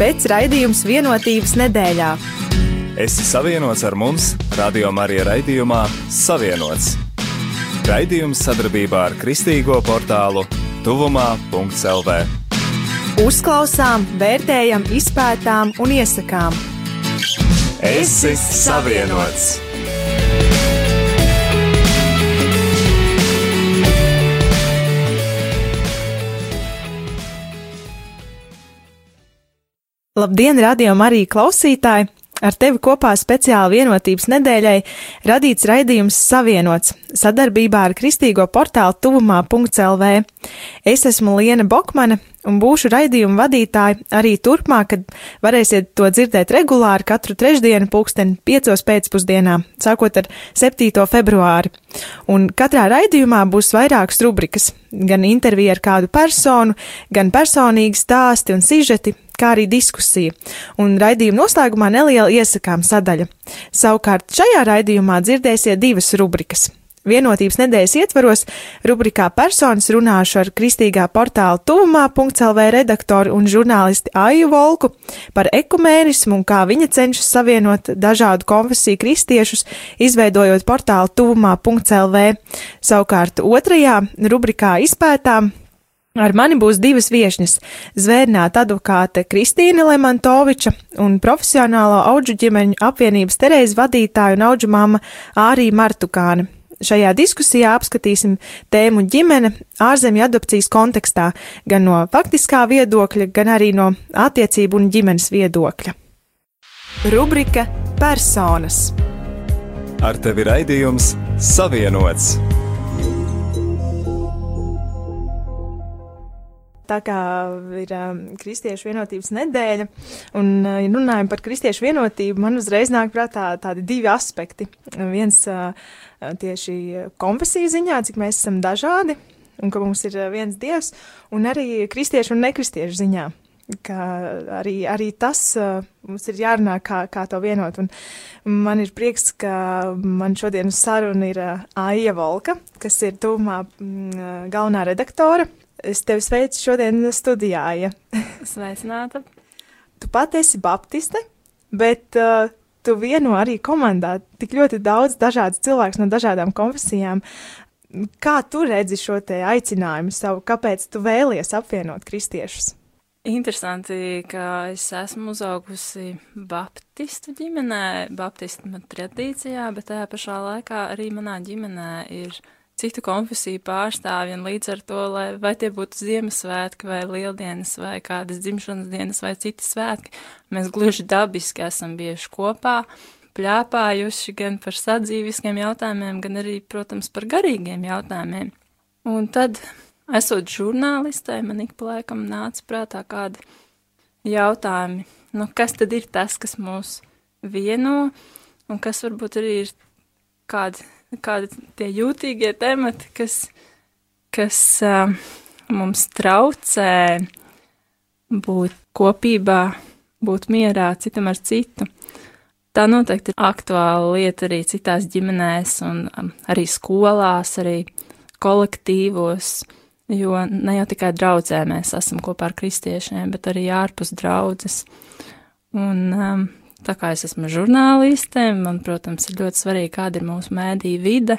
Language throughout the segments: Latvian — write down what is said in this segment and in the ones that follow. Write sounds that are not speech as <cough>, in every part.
pēc raidījums vienotības nedēļā. Esi savienots ar mums, Radio Marija raidījumā Savienots. Raidījums sadarbībā ar Kristīgo portālu Tuvumā.CLV. Uzklausām, vērtējam, izpētām un iesakām. Esi savienots! Labdien, radio Marija klausītāji! Ar tevi kopā speciāli vienotības nedēļai radīts raidījums Savienots sadarbībā ar kristīgo portālu tuvumā.lv. Es esmu Liena Bokmane un būšu raidījuma vadītāja arī turpmāk, kad varēsiet to dzirdēt regulāri katru trešdienu pulksteni piecos pēcpusdienā, sākot ar 7. februāri. Un katrā raidījumā būs vairākas rubrikas, gan intervija ar kādu personu, gan personīgi stāsti un sižeti, kā arī diskusija, un raidījuma noslēgumā neliela iesakām sadaļa. Savukārt šajā raidījumā dzirdēsiet divas rubrikas. Vienotības nedēļas ietvaros rubrikā personas runāšu ar kristīgā portāla tuvumā.lv redaktoru un žurnālisti Aiju Volku par ekumēnismu un kā viņa cenšas savienot dažādu konfesiju kristiešus, izveidojot portālu tuvumā.lv. Savukārt otrajā rubrikā izpētām Ar mani būs divas viesņas - zvērnāta advokāte Kristīna Lemantoviča un profesionālo auģu ģimeņu apvienības Terēzes vadītāja un auģu māma Ārija Martukāne. Šajā diskusijā apskatīsim tēmu ģimene ārzemju adopcijas kontekstā, gan no faktiskā viedokļa, gan arī no attiecību un ģimenes viedokļa. Rubrika Personas Ar tevi raidījums Savienots! Tā kā ir um, kristiešu vienotības nedēļa, un, uh, ja runājam par kristiešu vienotību, man uzreiz nāk prātā tādi divi aspekti. Viens uh, tieši konfesiju ziņā, cik mēs esam dažādi, un ka mums ir uh, viens dievs, un arī kristiešu un nekristiešu ziņā. Arī, arī tas uh, mums ir jārunā, kā, kā to vienot. Un man ir prieks, ka man šodien uz sarunu ir uh, Aija Volka, kas ir tūmā mm, galvenā redaktore Es tevi sveicu šodien studijā. Ja? Sveicināta. Tu pati esi baptiste, bet uh, tu vieno arī komandā tik ļoti daudz dažādas cilvēkus no dažādām konfesijām. Kā tu redzi šo te aicinājumu savu, kāpēc tu vēlies apvienot kristiešus? Interesanti, ka es esmu uzaugusi baptistu ģimenē, baptistu tradīcijā, bet tajā pašā laikā arī manā ģimenē ir citu konfesiju pārstāvji, un līdz ar to, lai vai tie būtu Ziemassvētki, vai Lieldienas, vai kādas dzimšanas dienas, vai citi svētki, mēs gluži dabiski esam bijuši kopā, pļāpājuši gan par sadzīviskiem jautājumiem, gan arī, protams, par garīgiem jautājumiem. Un tad, esot žurnālistē, man ik pa laikam nāca prātā kādi jautājumi, nu, kas tad ir tas, kas mūs vieno, un kas varbūt arī ir kādi kādi tie jūtīgie temati, kas, kas uh, mums traucē būt kopībā, būt mierā citam ar citu. Tā noteikti ir aktuāla lieta arī citās ģimenēs, un arī skolās, arī kolektīvos, jo ne jau tikai draudzē mēs esam kopā ar kristiešiem, bet arī ārpus draudzes. Un um, Tā kā es esmu žurnāliste, man, protams, ir ļoti svarīgi, kāda ir mūsu mēdīja vide,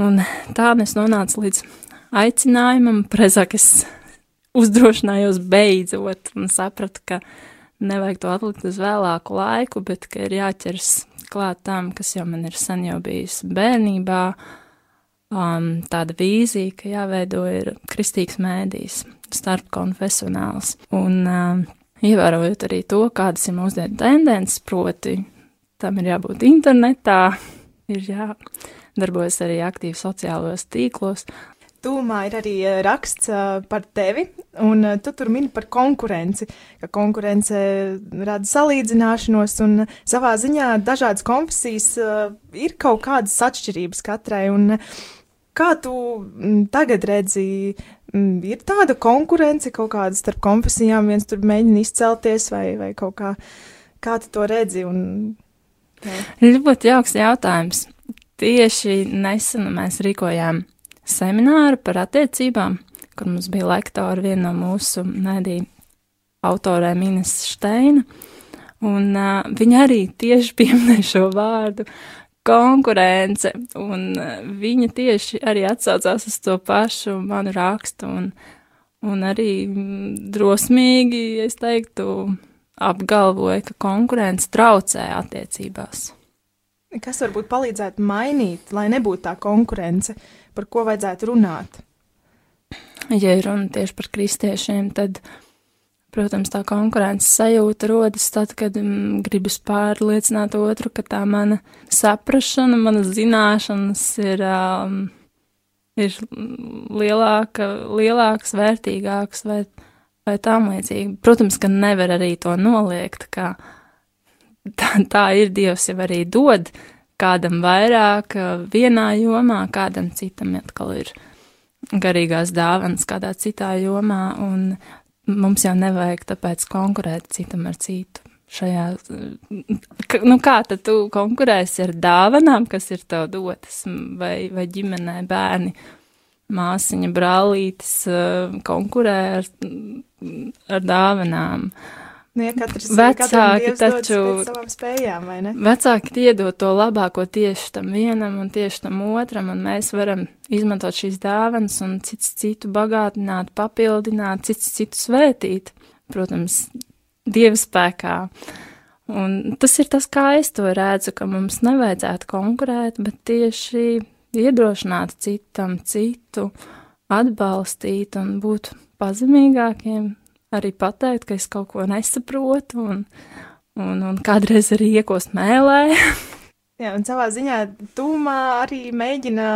un tā es nonācu līdz aicinājumam, prezāk es uzdrošinājos beidzot un sapratu, ka nevajag to atlikt uz vēlāku laiku, bet ka ir jāķers klāt tam, kas jau man ir sen jau bijis bērnībā, um, tāda vīzija, ka jāveido ir kristīgs mēdījis, starp konfesionāls. Un, um, ievērojot arī to, kādas ir mūsdienu tendences, proti, tam ir jābūt internetā, <laughs> ir jādarbojas arī aktīvi sociālajos tīklos. Tūmā ir arī eh, raksts uh, par tevi, un uh, tu tur mini par konkurenci, ka konkurence rada salīdzināšanos, un savā ziņā dažādas konfesijas uh, ir kaut kādas atšķirības katrai, un kā tu m, tagad redzi Mm, ir tāda konkurence kaut kāda starp konfesijām, viens tur mēģina izcelties vai, vai kaut kā, kā tu to redzi? Un, jā. Ļoti jauks jautājums. Tieši nesen mēs rīkojām semināru par attiecībām, kur mums bija lektori viena no mūsu mediju autorē Minas Steina, un uh, viņa arī tieši pieminēja šo vārdu konkurence, un uh, viņa tieši arī atsaucās uz to pašu manu rakstu, un, un arī drosmīgi, es teiktu, apgalvoja, ka konkurence traucē attiecībās. Kas varbūt palīdzētu mainīt, lai nebūtu tā konkurence, par ko vajadzētu runāt? Ja runa tieši par kristiešiem, tad, protams, tā konkurences sajūta rodas tad, kad mm, gribas pārliecināt otru, ka tā mana saprašana, mana zināšanas ir, um, ir lielāka, lielākas, vērtīgākas vai, vai tam līdzīgi. Protams, ka nevar arī to noliegt, ka tā, tā ir Dievs jau arī dod kādam vairāk vienā jomā, kādam citam atkal ir garīgās dāvanas kādā citā jomā, un mums jau nevajag tāpēc konkurēt citam ar citu. Šajā, nu kā tad tu konkurēsi ar dāvanām, kas ir tev dotas, vai, vai ģimenē bērni, māsiņa, brālītis konkurē ar, ar dāvanām. Uh, Nu, ja katrs, vecāki taču spējām, vecāki iedod to labāko tieši tam vienam un tieši tam otram, un mēs varam izmantot šīs dāvanas un cits citu bagātināt, papildināt, cits citu svētīt, protams, Dieva spēkā. Un tas ir tas, kā es to redzu, ka mums nevajadzētu konkurēt, bet tieši iedrošināt citam citu, atbalstīt un būt pazemīgākiem, arī pateikt, ka es kaut ko nesaprotu, un, un, un kādreiz arī iekost mēlē. <laughs> Jā, un savā ziņā tūmā arī mēģina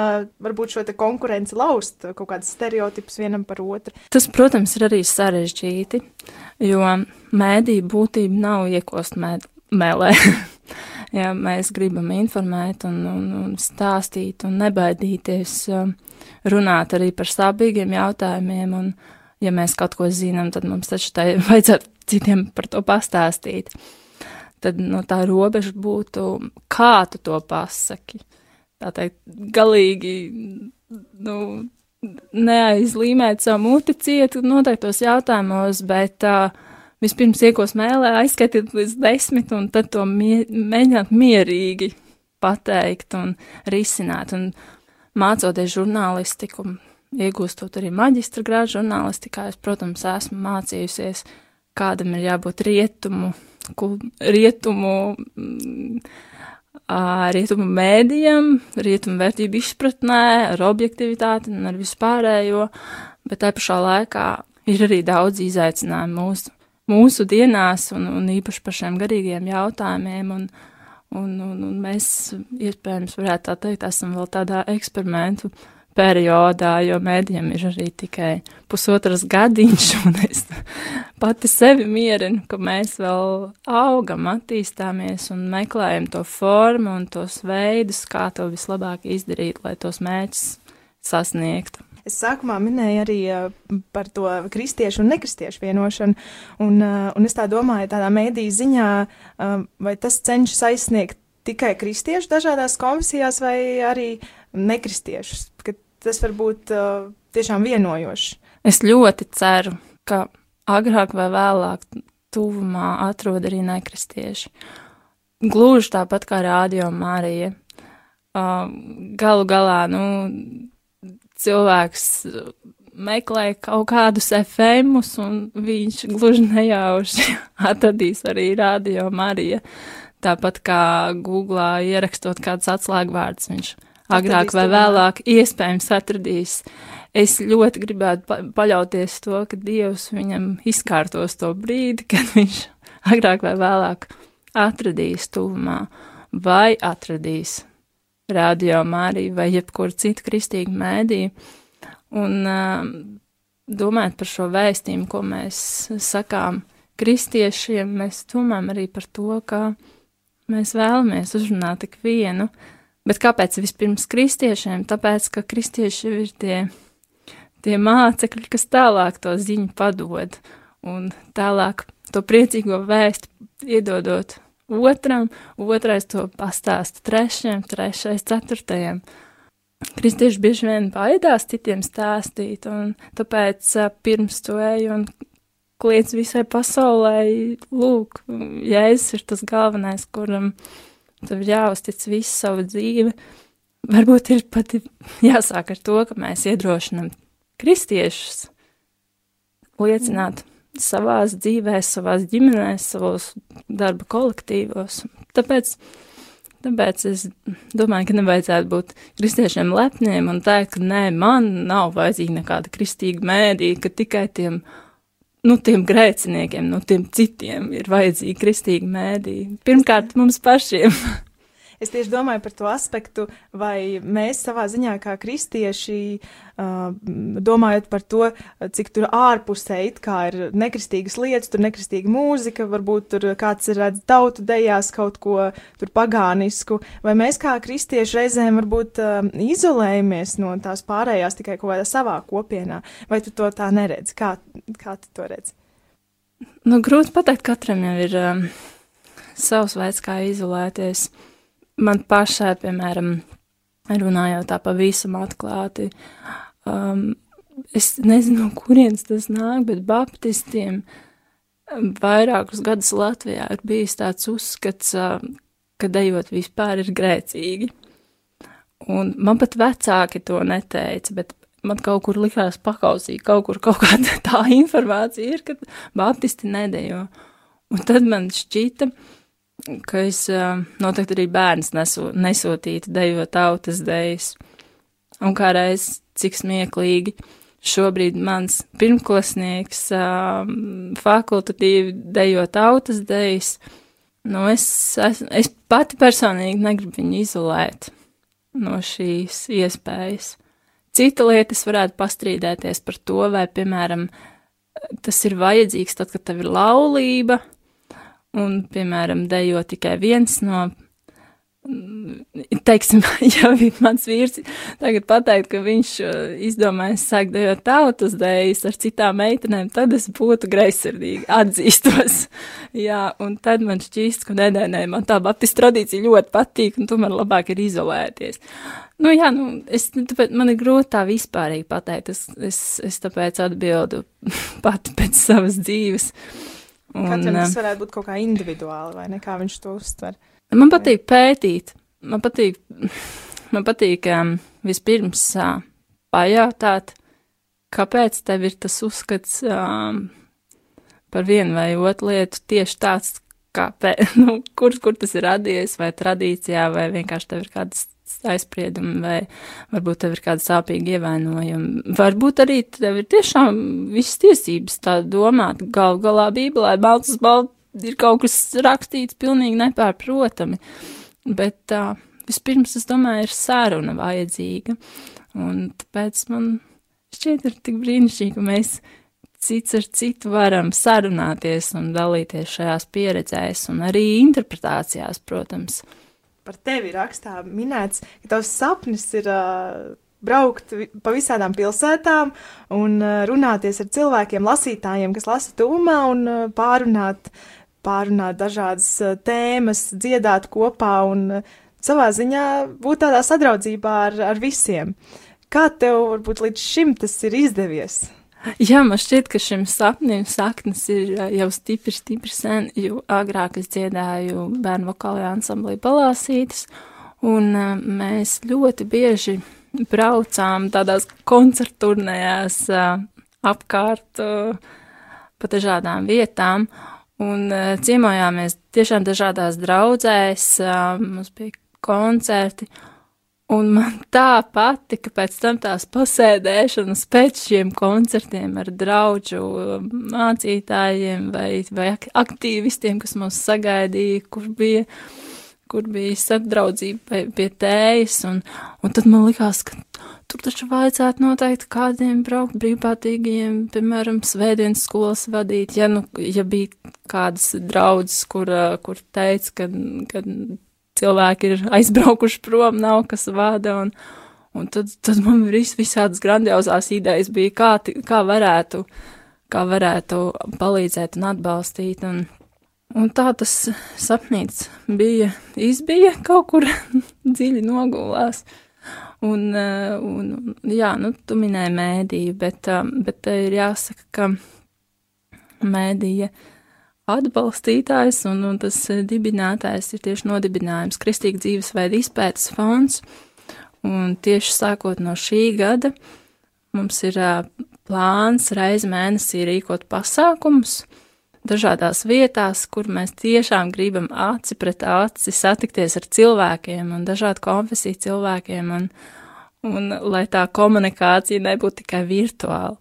varbūt šo konkurenci laust, kaut kādas stereotipus vienam par otru. Tas, protams, ir arī sarežģīti, jo mēdī būtība nav iekost mē, mēlē. <laughs> ja mēs gribam informēt un, un, un stāstīt un nebaidīties um, runāt arī par sāpīgiem jautājumiem un, ja mēs kaut ko zinām, tad mums taču tai <laughs> vajadzētu citiem par to pastāstīt. Tad no tā robeža būtu, kā tu to pasaki. Tā teikt, galīgi, nu, neaizlīmēt savu muti cietu noteiktos jautājumos, bet uh, vispirms iekos mēlē, aizskaitiet līdz desmit un tad to mie mēģināt mierīgi pateikt un risināt. Un mācoties žurnālistiku, iegūstot arī maģistra grādu žurnālistikā, es, protams, esmu mācījusies, kādam ir jābūt rietumu, rietumu, rietumu mēdījam, rietumu vērtību izpratnē, ar objektivitāti un ar vispārējo, bet tā pašā laikā ir arī daudz izaicinājumu mūsu, mūsu dienās un, un īpaši par šiem garīgiem jautājumiem. Un, un, un, un mēs, iespējams, varētu tā teikt, esam vēl tādā eksperimentu uh, periodā, jo mēdījiem ir arī tikai pusotras gadiņš, <laughs> un es pati sevi mierinu, ka mēs vēl augam, attīstāmies un meklējam to formu un tos veidus, kā to vislabāk izdarīt, lai tos mērķus sasniegtu. Es sākumā minēju arī par to kristiešu un nekristiešu vienošanu, un, un es tā domāju, tādā mēdīju ziņā, vai tas cenšas aizsniegt tikai kristiešu dažādās konfesijās vai arī nekristiešus, ka tas var būt uh, tiešām vienojoši. Es ļoti ceru, ka agrāk vai vēlāk tuvumā atrod arī nekristieši. Gluži tāpat kā Rādio Marija. Uh, galu galā, nu, cilvēks meklē kaut kādus efemus, un viņš gluži nejauši <laughs> atradīs arī Rādio Marija. Tāpat kā Googlā ierakstot kādus atslēgvārdus, viņš agrāk vai vēlāk iespējams atradīs. Es ļoti gribētu pa paļauties to, ka Dievs viņam izkārtos to brīdi, <laughs> kad viņš agrāk vai vēlāk atradīs tuvumā vai atradīs radio Māriju vai jebkuru citu kristīgu mēdīju. Un uh, domājot par šo vēstījumu, ko mēs sakām kristiešiem, mēs domājam arī par to, ka mēs vēlamies uzrunāt tik vienu, uh, Bet kāpēc vispirms kristiešiem? Tāpēc, ka kristieši ir tie, tie mācekļi, kas tālāk to ziņu padod un tālāk to priecīgo vēstu iedodot otram, otrais to pastāsta trešajam, trešais ceturtajam. Kristieši bieži vien baidās citiem stāstīt, un tāpēc pirms to eju un kliedz visai pasaulē, lūk, Jēzus ir tas galvenais, kuram tev ir jāuztic visu savu dzīvi. Varbūt ir pat jāsāk ar to, ka mēs iedrošinam kristiešus liecināt savās dzīvēs, savās ģimenēs, savos darba kolektīvos. Tāpēc Tāpēc es domāju, ka nevajadzētu būt kristiešiem lepniem un teikt, ka nē, man nav vajadzīga nekāda kristīga mēdīja, ka tikai tiem nu, tiem grēciniekiem, nu, tiem citiem ir vajadzīga kristīga mēdī. Pirmkārt, mums pašiem. Es tieši domāju par to aspektu, vai mēs savā ziņā kā kristieši, domājot par to, cik tur ārpusē it kā ir nekristīgas lietas, tur nekristīga mūzika, varbūt tur kāds redz tautu dejās kaut ko tur pagānisku, vai mēs kā kristieši reizēm varbūt izolējamies no tās pārējās tikai kaut kādā savā kopienā, vai tu to tā neredz? Kā, kā tu to redz? Nu, grūti pateikt, katram jau ir um, savs veids, kā izolēties. Uh, man pašai, piemēram, runājot tā pavisam atklāti, um, es nezinu, kurienes tas nāk, bet baptistiem um, vairākus gadus Latvijā ir bijis tāds uzskats, uh, ka dejot vispār ir grēcīgi. Un man pat vecāki to neteica, bet man kaut kur likās pakausīt, kaut kur kaut kāda <laughs> tā informācija ir, ka baptisti nedejo. Un tad man šķita, uh, ka es noteikti arī bērns nesu, nesūtītu dejot tautas dejas. Un kā reiz, cik smieklīgi, šobrīd mans pirmklasnieks fakultatīvi dejo tautas dejas, nu es, es, es pati personīgi negribu viņu izolēt no šīs iespējas. Cita lieta es varētu pastrīdēties par to, vai, piemēram, tas ir vajadzīgs tad, kad tev ir laulība, un, piemēram, dejo tikai viens no, teiksim, <laughs> ja mans vīrs tagad pateikt, ka viņš uh, izdomājas sākt dejot tautas dējas ar citām meitenēm, tad es būtu greizsirdīgi, atzīstos. <laughs> Jā, un tad man šķīst, ka nē, nē, nē, man tā baptistu tradīcija ļoti patīk, un tomēr labāk ir izolēties. Nu, jā, nu, es, tāpēc man ir grūti tā vispārīgi pateikt, es, es, es tāpēc atbildu <laughs> pati pēc savas dzīves. Uh, Un, Katram tas varētu būt kaut kā individuāli, vai ne? Kā viņš to uztver. Man patīk pētīt. Man patīk, <laughs> man patīk um, vispirms uh, pajautāt, kāpēc tev ir tas uzskats um, par vienu vai otru lietu tieši tāds, kāpēc, <laughs> nu, kur, kur tas ir radies, vai tradīcijā, vai vienkārši tev ir kādas aizspriedumi, vai varbūt tev ir kāda sāpīga ievainojuma. Varbūt arī tev ir tiešām visas tiesības tā domāt. Gal galā Bībelē balts uz balts ir kaut kas rakstīts pilnīgi nepārprotami, bet tā, vispirms, es domāju, ir saruna vajadzīga, un tāpēc man šķiet ir tik brīnišķīgi, ka mēs cits ar citu varam sarunāties un dalīties šajās pieredzēs un arī interpretācijās, protams par tevi rakstā minēts, ka tavs sapnis ir uh, braukt pa visādām pilsētām un uh, runāties ar cilvēkiem, lasītājiem, kas lasa tūmā un uh, pārunāt, pārunāt dažādas uh, tēmas, dziedāt kopā un uh, savā ziņā būt tādā sadraudzībā ar, ar visiem. Kā tev varbūt līdz šim tas ir izdevies? Jā, man šķiet, ka šim sapnim saknes ir jau stipri, stipri sen, jo agrāk es dziedāju bērnu vokālajā ansamblī Palāsītis, un mēs ļoti bieži braucām tādās koncerturnējās apkārt pa dažādām vietām, un ciemojāmies tiešām dažādās draudzēs, mums bija koncerti, Un man tā patika pēc tam tās pasēdēšanas pēc šiem koncertiem ar draugu mācītājiem vai, vai aktīvistiem, kas mūs sagaidīja, kur bija, kur bija sadraudzība pie tējas. Un, un tad man likās, ka tur taču vajadzētu noteikti kādiem braukt brīvprātīgiem, piemēram, svētdienas skolas vadīt. Ja, nu, ja bija kādas draudzes, kur, kur teica, ka, ka cilvēki ir aizbraukuši prom, nav kas vada, un, un tad, tad man vis, visādas grandiozās idejas bija, kā, kā varētu, kā varētu palīdzēt un atbalstīt, un, un tā tas sapnīts bija, izbija kaut kur <laughs> dziļi nogulās. Un, un, jā, nu, tu minēji mēdīju, bet, bet ir jāsaka, ka mēdīja atbalstītājs, un, un tas dibinātājs ir tieši nodibinājums Kristīga dzīvesveida izpētes fonds. Un tieši sākot no šī gada mums ir plāns reizi mēnesī rīkot pasākumus dažādās vietās, kur mēs tiešām gribam aci pret aci satikties ar cilvēkiem un dažādu konfesiju cilvēkiem, un, un lai tā komunikācija nebūtu tikai virtuāla.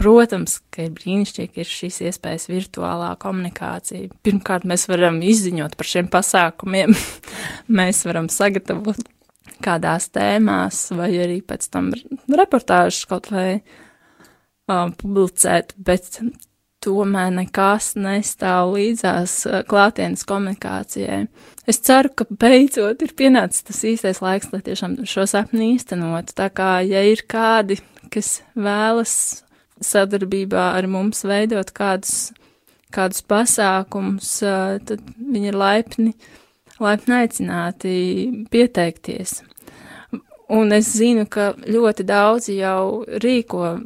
Protams, ka ir brīnišķīgi, ir šīs iespējas virtuālā komunikācija. Pirmkārt, mēs varam izziņot par šiem pasākumiem, <laughs> mēs varam sagatavot kādās tēmās, vai arī pēc tam reportāžas kaut vai um, publicēt, bet tomēr nekas nestāv līdzās klātienes komunikācijai. Es ceru, ka beidzot ir pienācis tas īstais laiks, lai tiešām šo sapni īstenotu. Tā kā, ja ir kādi, kas vēlas sadarbībā ar mums veidot kādus, kādus pasākumus, tad viņi ir laipni, laipni aicināti pieteikties. Un es zinu, ka ļoti daudzi jau rīko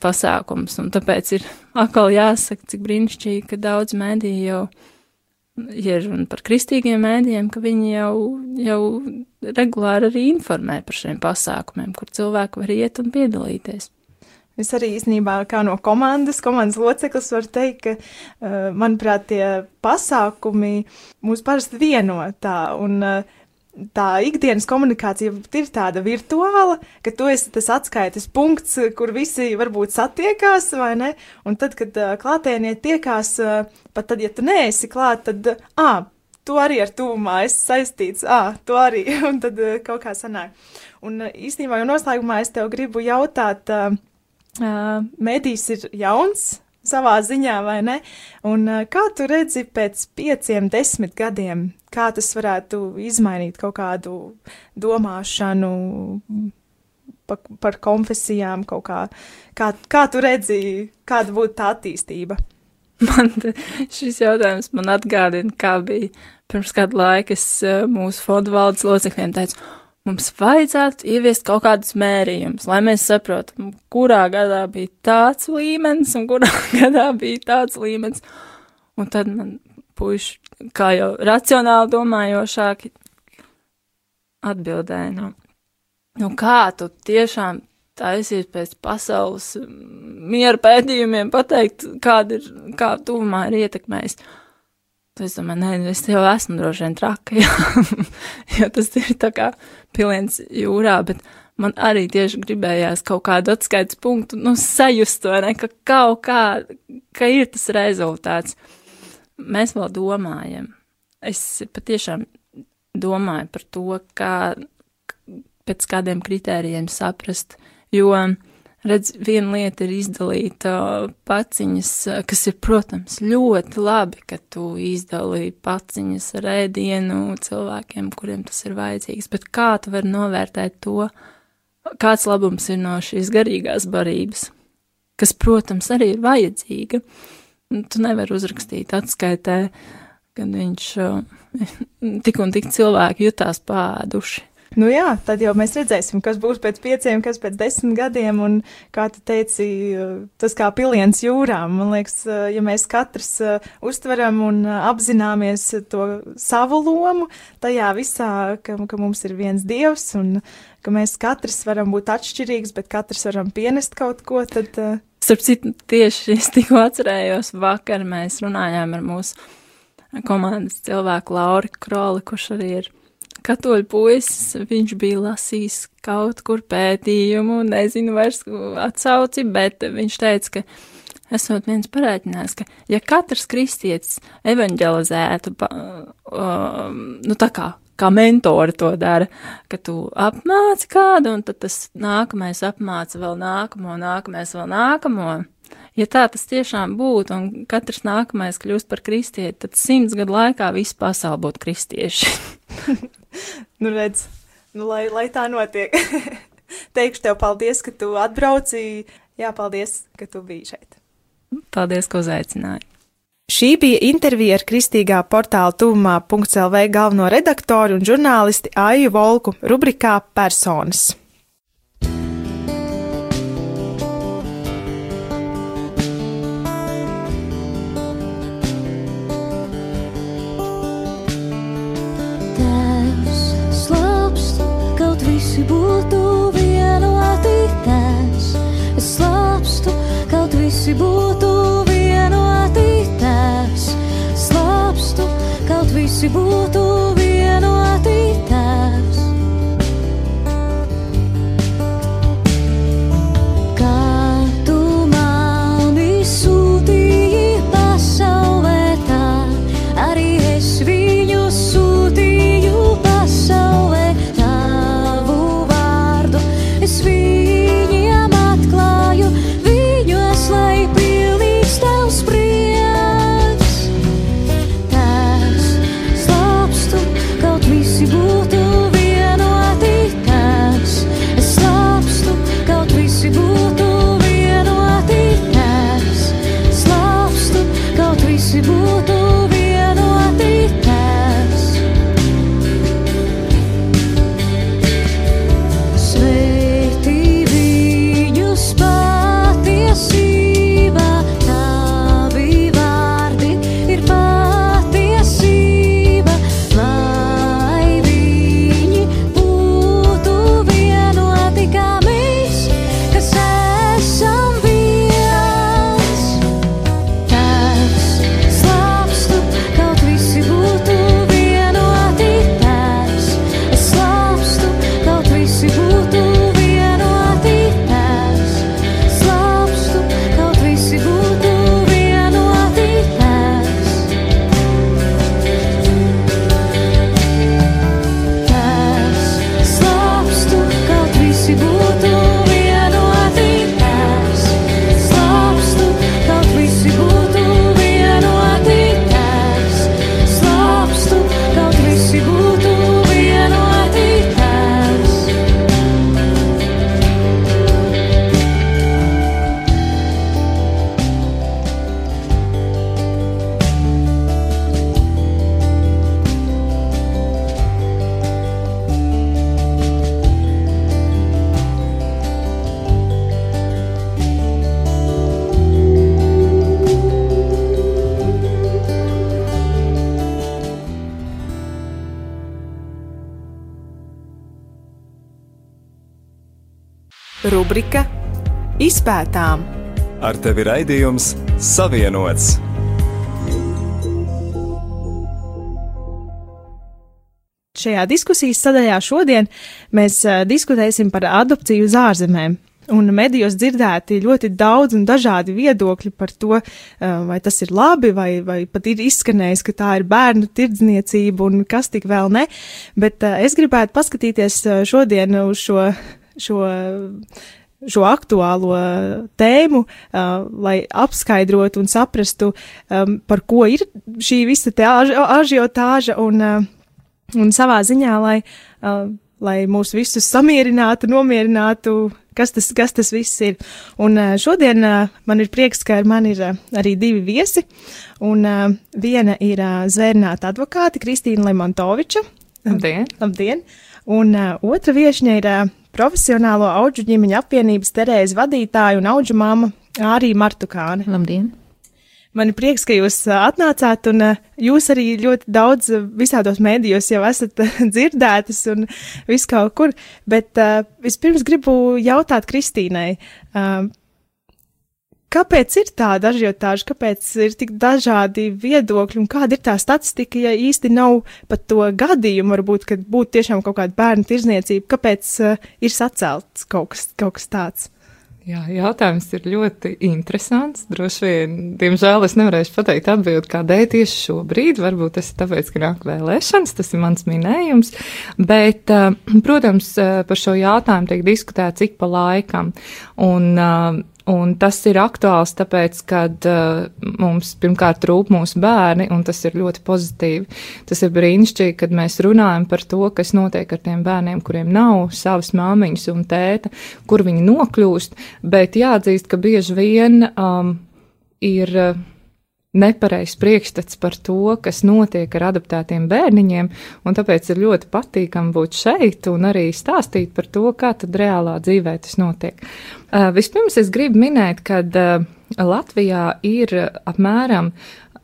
pasākums, un tāpēc ir atkal jāsaka, cik brīnišķīgi, ka daudz mēdīju jau ir un par kristīgiem mēdījiem, ka viņi jau, jau regulāri arī informē par šiem pasākumiem, kur cilvēki var iet un piedalīties. Es arī īstenībā kā no komandas, komandas loceklis varu teikt, ka, uh, manuprāt, tie pasākumi mūs parasti vieno tā, un uh, tā ikdienas komunikācija ir tāda virtuāla, ka tu esi tas atskaites punkts, kur visi varbūt satiekās, vai ne? Un tad, kad uh, klātienie tiekās, pat tad, ja tu neesi klāt, tad, ā, tu arī ar tuvumā esi saistīts, ā, tu arī, <laughs> un tad kaut kā sanāk. Un īstenībā jau noslēgumā es tev gribu jautāt, uh, medijs ir jauns, savā ziņā, vai ne? Un kā tu redzi pēc pieciem, desmit gadiem, kā tas varētu izmainīt kaut kādu domāšanu pa, par konfesijām, kaut kā, kā, kā tu redzi, kāda būtu tā attīstība? Man šis jautājums man atgādina, kā bija pirms kādu laiku es mūsu fondu valdes locekļiem teicu, mums vajadzētu ieviest kaut kādus mērījumus, lai mēs saprotam, kurā gadā bija tāds līmenis un kurā <laughs> gadā bija tāds līmenis. Un tad man puiši, kā jau racionāli domājošāki, atbildēja, nu, nu kā tu tiešām taisies pēc pasaules miera pētījumiem pateikt, kāda ir, kā tuvumā ir ietekmējis. Es domāju, nē, nu, es jau esmu droši vien traka, <laughs> jā, jo tas ir tā kā piliens jūrā, bet man arī tieši gribējās kaut kādu atskaites punktu, nu, sajust to, ne, ka kaut kā, ka ir tas rezultāts. Mēs vēl domājam. Es patiešām domāju par to, kā pēc kādiem kritērijiem saprast, jo Redz, viena lieta ir izdalīt uh, paciņas, kas ir, protams, ļoti labi, ka tu izdalīji paciņas ar ēdienu cilvēkiem, kuriem tas ir vajadzīgs, bet kā tu vari novērtēt to, kāds labums ir no šīs garīgās barības, kas, protams, arī ir vajadzīga. Tu nevari uzrakstīt atskaitē, kad viņš uh, <laughs> tik un tik cilvēki jutās pāduši. Nu jā, tad jau mēs redzēsim, kas būs pēc pieciem, kas pēc desmit gadiem, un kā tu teici, tas kā piliens jūrā. Man liekas, ja mēs katrs uh, uztveram un uh, apzināmies to savu lomu tajā visā, ka, ka mums ir viens dievs un ka mēs katrs varam būt atšķirīgs, bet katrs varam pienest kaut ko, tad. Uh... Starp citu, tieši es tikko atcerējos, vakar mēs runājām ar mūsu komandas cilvēku Lauri Kroli, kurš arī ir katoļu puisis, viņš bija lasījis kaut kur pētījumu, nezinu vairs atsauci, bet viņš teica, ka esot viens parēķinājis, ka ja katrs kristietis evanģelizētu, uh, nu tā kā, kā mentori to dara, ka tu apmāci kādu, un tad tas nākamais apmāca vēl nākamo, nākamais vēl nākamo. Ja tā tas tiešām būtu, un katrs nākamais kļūst par kristieti, tad simts gadu laikā viss pasauli būtu kristieši. <laughs> nu, redz, nu, lai, lai tā notiek. <laughs> Teikšu tev paldies, ka tu atbrauci. Jā, paldies, ka tu biji šeit. Paldies, ka uzaicināji. Šī bija intervija ar kristīgā portāla tuvumā.lv galveno redaktoru un žurnālisti Aiju Volku rubrikā Personas. Visi būtu vienoti tēvs. Es slāpstu, kaut visi būtu vienoti tēvs. Slāpstu, kaut visi būtu vienoti Izpētām. Ar tevi raidījums Savienots. Šajā diskusijas sadaļā šodien mēs uh, diskutēsim par adopciju uz ārzemēm. Un medijos dzirdēti ļoti daudz un dažādi viedokļi par to, uh, vai tas ir labi, vai, vai pat ir izskanējis, ka tā ir bērnu tirdzniecība un kas tik vēl ne. Bet uh, es gribētu paskatīties šodien uz šo, šo šo aktuālo tēmu, uh, lai apskaidrotu un saprastu, um, par ko ir šī visa až ažiotāža un, uh, un savā ziņā, lai, uh, lai mūs visus samierinātu, nomierinātu, kas tas, kas tas viss ir. Un uh, šodien uh, man ir prieks, ka ar mani ir uh, arī divi viesi, un uh, viena ir uh, zvērnāta advokāte Kristīna Lemontoviča. Labdien! Labdien! Un uh, otra viešņa ir uh, profesionālo auģu ģimeņu apvienības Terēza vadītāja un auģu māma Ārī Martukāne. Labdien! Man ir prieks, ka jūs atnācāt, un jūs arī ļoti daudz visādos mēdījos jau esat <laughs> dzirdētas un viss kaut kur. Bet vispirms gribu jautāt Kristīnai, kāpēc ir tāda ažiotāža, kāpēc ir tik dažādi viedokļi un kāda ir tā statistika, ja īsti nav pat to gadījumu, varbūt, kad būtu tiešām kaut kāda bērnu tirzniecība, kāpēc uh, ir sacelts kaut kas, kaut kas tāds? Jā, jautājums ir ļoti interesants. Droši vien, diemžēl, es nevarēšu pateikt atbildi, kādēļ tieši šobrīd. Varbūt tas ir tāpēc, ka nāk vēlēšanas, tas ir mans minējums. Bet, eh, protams, eh, par šo jautājumu tiek diskutēts ik pa laikam. Un, Un tas ir aktuāls, tāpēc, ka uh, mums pirmkārt rūp mūsu bērni, un tas ir ļoti pozitīvi. Tas ir brīnišķīgi, kad mēs runājam par to, kas notiek ar tiem bērniem, kuriem nav savas māmiņas un tēta, kur viņi nokļūst, bet jāatzīst, ka bieži vien um, ir. Uh, nepareizs priekšstats par to, kas notiek ar adaptētiem bērniņiem, un tāpēc ir ļoti patīkami būt šeit un arī stāstīt par to, kā tad reālā dzīvē tas notiek. Uh, vispirms es gribu minēt, ka uh, Latvijā ir apmēram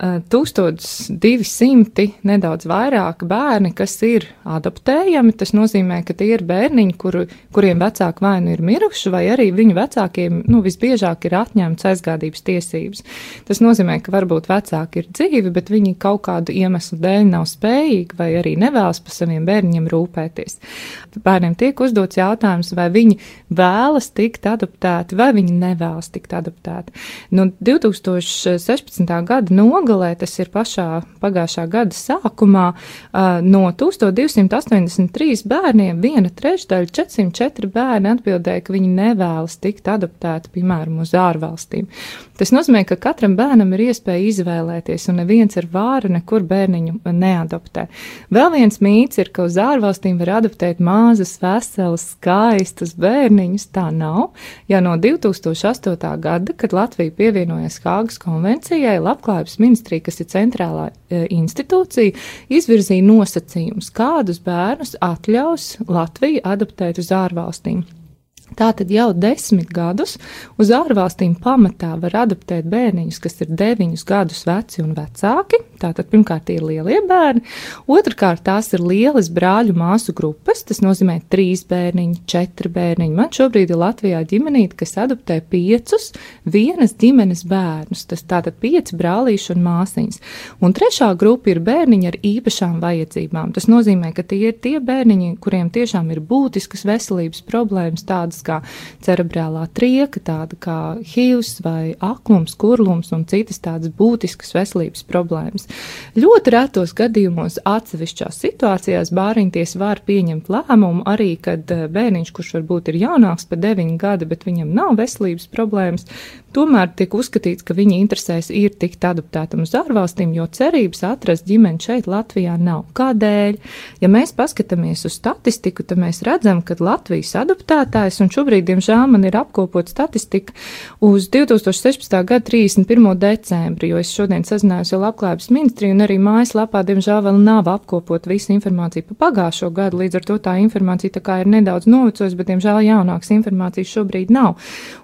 1200, nedaudz vairāk bērni, kas ir adoptējami. Tas nozīmē, ka tie ir bērniņi, kur, kuriem vecāki vai nu ir miruši, vai arī viņu vecākiem nu, visbiežāk ir atņemts aizgādības tiesības. Tas nozīmē, ka varbūt vecāki ir dzīvi, bet viņi kaut kādu iemeslu dēļ nav spējīgi vai arī nevēlas par saviem bērniem rūpēties. Bērniem tiek uzdots jautājums, vai viņi vēlas tikt adoptēti, vai viņi nevēlas tikt adoptēti. No 2016. gada nogalē, tas ir pašā pagājušā gada sākumā, no 1283 bērniem viena trešdaļa, 404 bērni atbildēja, ka viņi nevēlas tikt adoptēti, piemēram, uz ārvalstīm. Tas nozīmē, ka katram bērnam ir iespēja izvēlēties, un neviens ar vāru nekur bērniņu neadoptē. Vēl viens mīts ir, ka uz ārvalstīm var adoptēt māzas, veselas, skaistas bērniņus. Tā nav. Ja no 2008. gada, kad Latvija pievienojas Hāgas konvencijai, Labklājības ministrija, kas ir centrālā e, institūcija, izvirzīja nosacījumus, kādus bērnus atļaus Latvija adoptēt uz ārvalstīm. Tātad jau desmit gadus uz ārvalstīm pamatā var adoptēt bērniņus, kas ir deviņus gadus veci un vecāki. Tātad pirmkārt ir lielie bērni, otrkārt tās ir lielas brāļu māsu grupas, tas nozīmē trīs bērniņi, četri bērniņi. Man šobrīd ir Latvijā ģimenīte, kas adoptē piecus vienas ģimenes bērnus, tas tātad pieci brālīši un māsiņas. Un trešā grupa ir bērniņi ar īpašām vajadzībām. Tas nozīmē, ka tie ir tie bērniņi, kuriem tiešām ir būtiskas veselības problēmas, tādas tādas kā cerebrālā trieka, tāda kā hīvs vai aklums, kurlums un citas tādas būtiskas veselības problēmas. Ļoti retos gadījumos atsevišķās situācijās bāriņties var pieņemt lēmumu arī, kad eh, bērniņš, kurš varbūt ir jaunāks par 9 gadi, bet viņam nav veselības problēmas, tomēr tiek uzskatīts, ka viņa interesēs ir tikt adoptētam uz ārvalstīm, jo cerības atrast ģimeni šeit Latvijā nav. Kādēļ? Ja mēs paskatāmies uz statistiku, tad mēs redzam, ka Latvijas adoptētājs un šobrīd, diemžēl, man ir apkopot statistika uz 2016. gada 31. decembri, jo es šodien sazinājos ar Labklājības ministriju un arī mājaslapā, diemžēl, vēl nav apkopot visu informāciju par pagājušo gadu, līdz ar to tā informācija tā kā ir nedaudz novecojusi, bet, diemžēl, jaunākas informācijas šobrīd nav.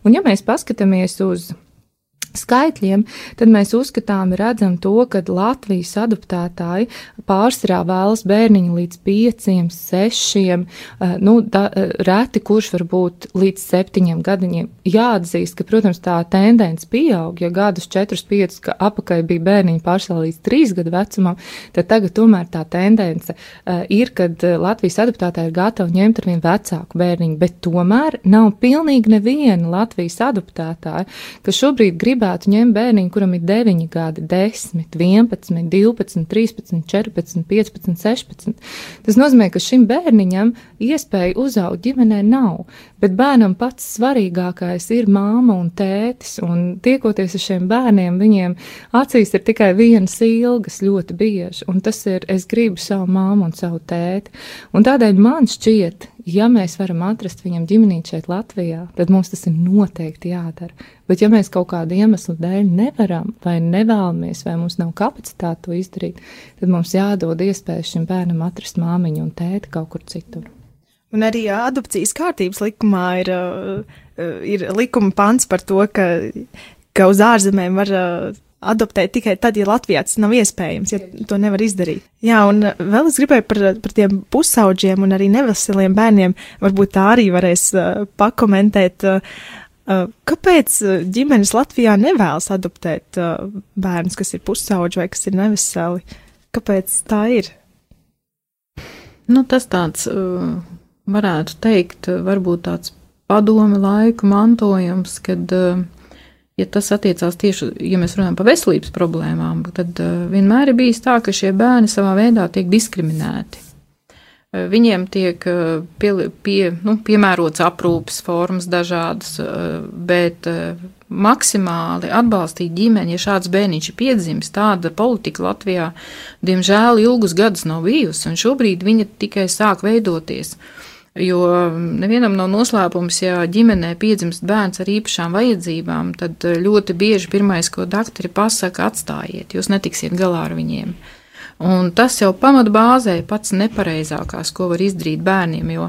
Un ja mēs paskatāmies uz skaitļiem, tad mēs uzskatām, redzam to, ka Latvijas adoptētāji pārsvarā vēlas bērniņu līdz pieciem, sešiem, eh, nu, da, eh, reti kurš var būt līdz septiņiem gadiņiem. Jāatzīst, ka, protams, tā tendence pieaug, ja gadus četrus, piecus, ka apakai bija bērniņi pārsvarā līdz trīs gadu vecumam, tad tagad tomēr tā tendence uh, ir, kad Latvijas adoptētāji ir gatavi ņemt ar vien vecāku bērniņu, bet tomēr nav pilnīgi neviena Latvijas adoptētāja, kas šobrīd gribētu gribētu ņemt bērniņu, kuram ir 9 gadi, 10, 11, 12, 13, 14, 15, 16. Tas nozīmē, ka šim bērniņam iespēja uzaugt ģimenē nav, bet bērnam pats svarīgākais ir māma un tētis, un tiekoties ar šiem bērniem, viņiem acīs ir tikai vienas ilgas ļoti bieži, un tas ir, es gribu savu māmu un savu tēti, un tādēļ man šķiet, ja mēs varam atrast viņam ģimenīti šeit Latvijā, tad mums tas ir noteikti jādara. Bet ja mēs kaut kādu iemeslu dēļ nevaram vai nevēlamies, vai mums nav kapacitāte to izdarīt, tad mums jādod iespēja šim bērnam atrast māmiņu un tēti kaut kur citur. Un arī adopcijas kārtības likumā ir, ir likuma pants par to, ka, ka uz ārzemēm var adoptēt tikai tad, ja Latvijā tas nav iespējams, ja to nevar izdarīt. Jā, un vēl es gribēju par, par tiem pusauģiem un arī neveseliem bērniem, varbūt tā arī varēs uh, pakomentēt. Uh, kāpēc ģimenes Latvijā nevēlas adoptēt uh, bērnus, kas ir pusauģi vai kas ir neveseli? Kāpēc tā ir? Nu, tas tāds, uh, varētu teikt, varbūt tāds padomi laiku mantojums, kad uh, ja tas attiecās tieši, ja mēs runājam par veselības problēmām, tad uh, vienmēr ir bijis tā, ka šie bērni savā veidā tiek diskriminēti. Uh, viņiem tiek uh, pie, pie, nu, piemērots aprūpes formas dažādas, bet maksimāli atbalstīt ģimeni, ja šāds bērniņš ir piedzimis, tāda politika Latvijā, diemžēl, ilgus gadus nav bijusi, un šobrīd viņa tikai sāk veidoties. Uh, Jo nevienam nav noslēpums, ja ģimenē piedzimst bērns ar īpašām vajadzībām, tad eh, ļoti bieži pirmais, ko doktori pasaka, atstājiet, jūs netiksiet galā ar viņiem. Un tas jau pamatbāzē pats nepareizākās, ko var izdarīt bērniem, jo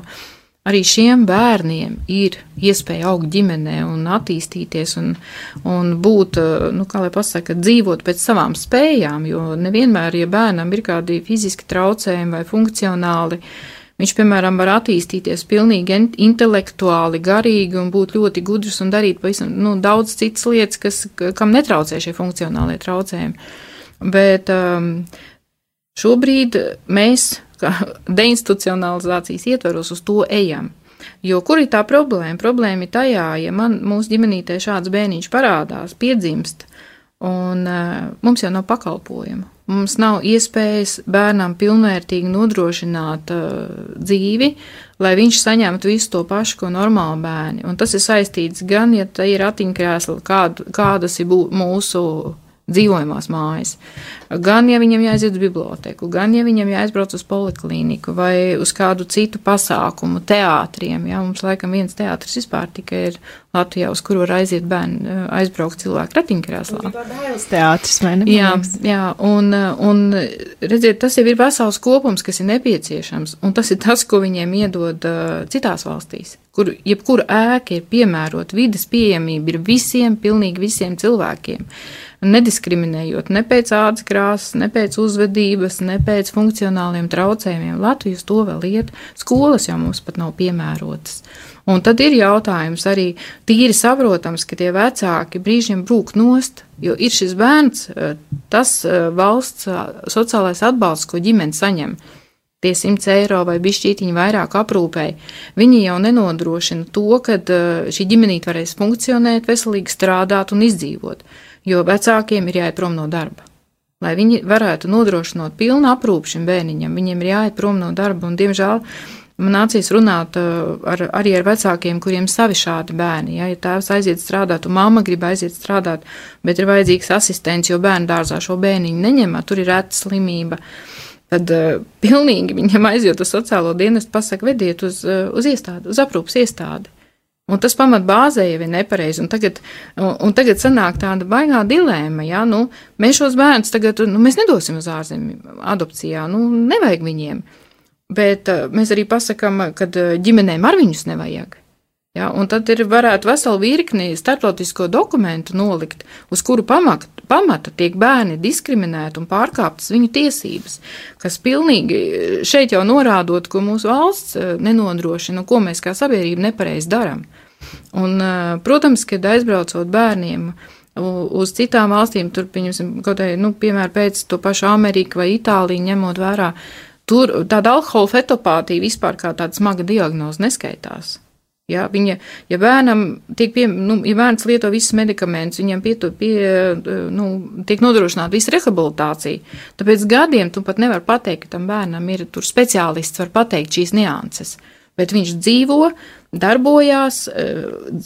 arī šiem bērniem ir iespēja augt ģimenē un attīstīties un, un būt, nu, kā lai pasaka, dzīvot pēc savām spējām, jo nevienmēr, ja bērnam ir kādi fiziski traucējumi vai funkcionāli, viņš, piemēram, var attīstīties pilnīgi intelektuāli, garīgi un būt ļoti gudrs un darīt pavisam, nu, daudz citas lietas, kas, kam netraucē šie funkcionālie traucējumi. Bet um, šobrīd mēs <laughs> deinstitucionalizācijas ietvaros uz to ejam. Jo kur ir tā problēma? Problēma ir tajā, ja man mūsu ģimenītē šāds bērniņš parādās, piedzimst, un uh, mums jau nav pakalpojumu. Mums nav iespējas bērnam pilnvērtīgi nodrošināt uh, dzīvi, lai viņš saņemtu visu to pašu, ko normāli bērni. Un tas ir saistīts gan, ja tā ir ratiņkrēsla, kād, kādas ir mūsu dzīvojamās mājas. Gan, ja viņam jāaiziet uz biblioteku, gan, ja viņam jāaizbrauc uz poliklīniku vai uz kādu citu pasākumu, teātriem. Jā, mums laikam viens teātris vispār tikai ir Latvijā, uz kuru var aiziet bērni, aizbraukt cilvēku ratiņkrēslā. Teātris, vai ne? Jā, jā, un, un redziet, tas jau ir vesels kopums, kas ir nepieciešams, un tas ir tas, ko viņiem iedod uh, citās valstīs kur jebkura ēka ir piemērota, vidas pieejamība ir visiem, pilnīgi visiem cilvēkiem nediskriminējot ne pēc ādas krāsas, ne pēc uzvedības, ne pēc funkcionāliem traucējumiem. Latvijas to vēl iet, skolas jau mums pat nav piemērotas. Un tad ir jautājums arī tīri saprotams, ka tie vecāki brīžiem brūk nost, jo ir šis bērns, eh, tas eh, valsts eh, sociālais atbalsts, ko ģimene saņem tie 100 eiro vai bišķītiņi vairāk aprūpēji, viņi jau nenodrošina to, ka šī ģimenīte varēs funkcionēt, veselīgi strādāt un izdzīvot jo vecākiem ir jāiet prom no darba. Lai viņi varētu nodrošināt pilnu aprūpu šim bērniņam, viņiem ir jāiet prom no darba, un, diemžēl, man nācīs runāt uh, ar, arī ar vecākiem, kuriem savi šādi bērni. Ja, ja tēvs aiziet strādāt, un mamma grib aiziet strādāt, bet ir vajadzīgs asistents, jo bērnu dārzā šo bērniņu neņem, tur ir reta slimība. Tad uh, pilnīgi viņam aizjūt uz sociālo dienestu, pasaka, vediet uz, uh, uz iestādi, uz aprūpas iestādi. Un tas pamat bāzē jau ir nepareizi. Un tagad, un, un tagad sanāk tāda baigā dilēma, ja, nu, mēs šos bērnus tagad, nu, mēs nedosim uz ārzemju adopcijā, nu, nevajag viņiem. Bet uh, mēs arī pasakam, ka uh, ģimenēm ar viņus nevajag. Ja, un tad ir varētu veselu virkni starptautisko dokumentu nolikt, uz kuru pamata, pamata tiek bērni diskriminēti un pārkāptas viņu tiesības, kas pilnīgi šeit jau norādot, ko mūsu valsts eh, nenodrošina, ko mēs kā sabiedrība nepareizi darām. Un, protams, kad aizbraucot bērniem uz citām valstīm, tur, kaut kādā, nu, piemēram, pēc to pašu Ameriku vai Itāliju ņemot vērā, tur tāda alkohola fetopātija vispār kā tāda smaga diagnoze neskaitās. Ja, viņa, ja bērnam tiek pie, nu, ja bērns lieto visus medikamentus, viņam pie, pie, nu, tiek nodrošināta visa rehabilitācija, tāpēc gadiem tu pat nevar pateikt, ka tam bērnam ir speciālists, var pateikt šīs nianses. Bet viņš dzīvo, darbojās, eh,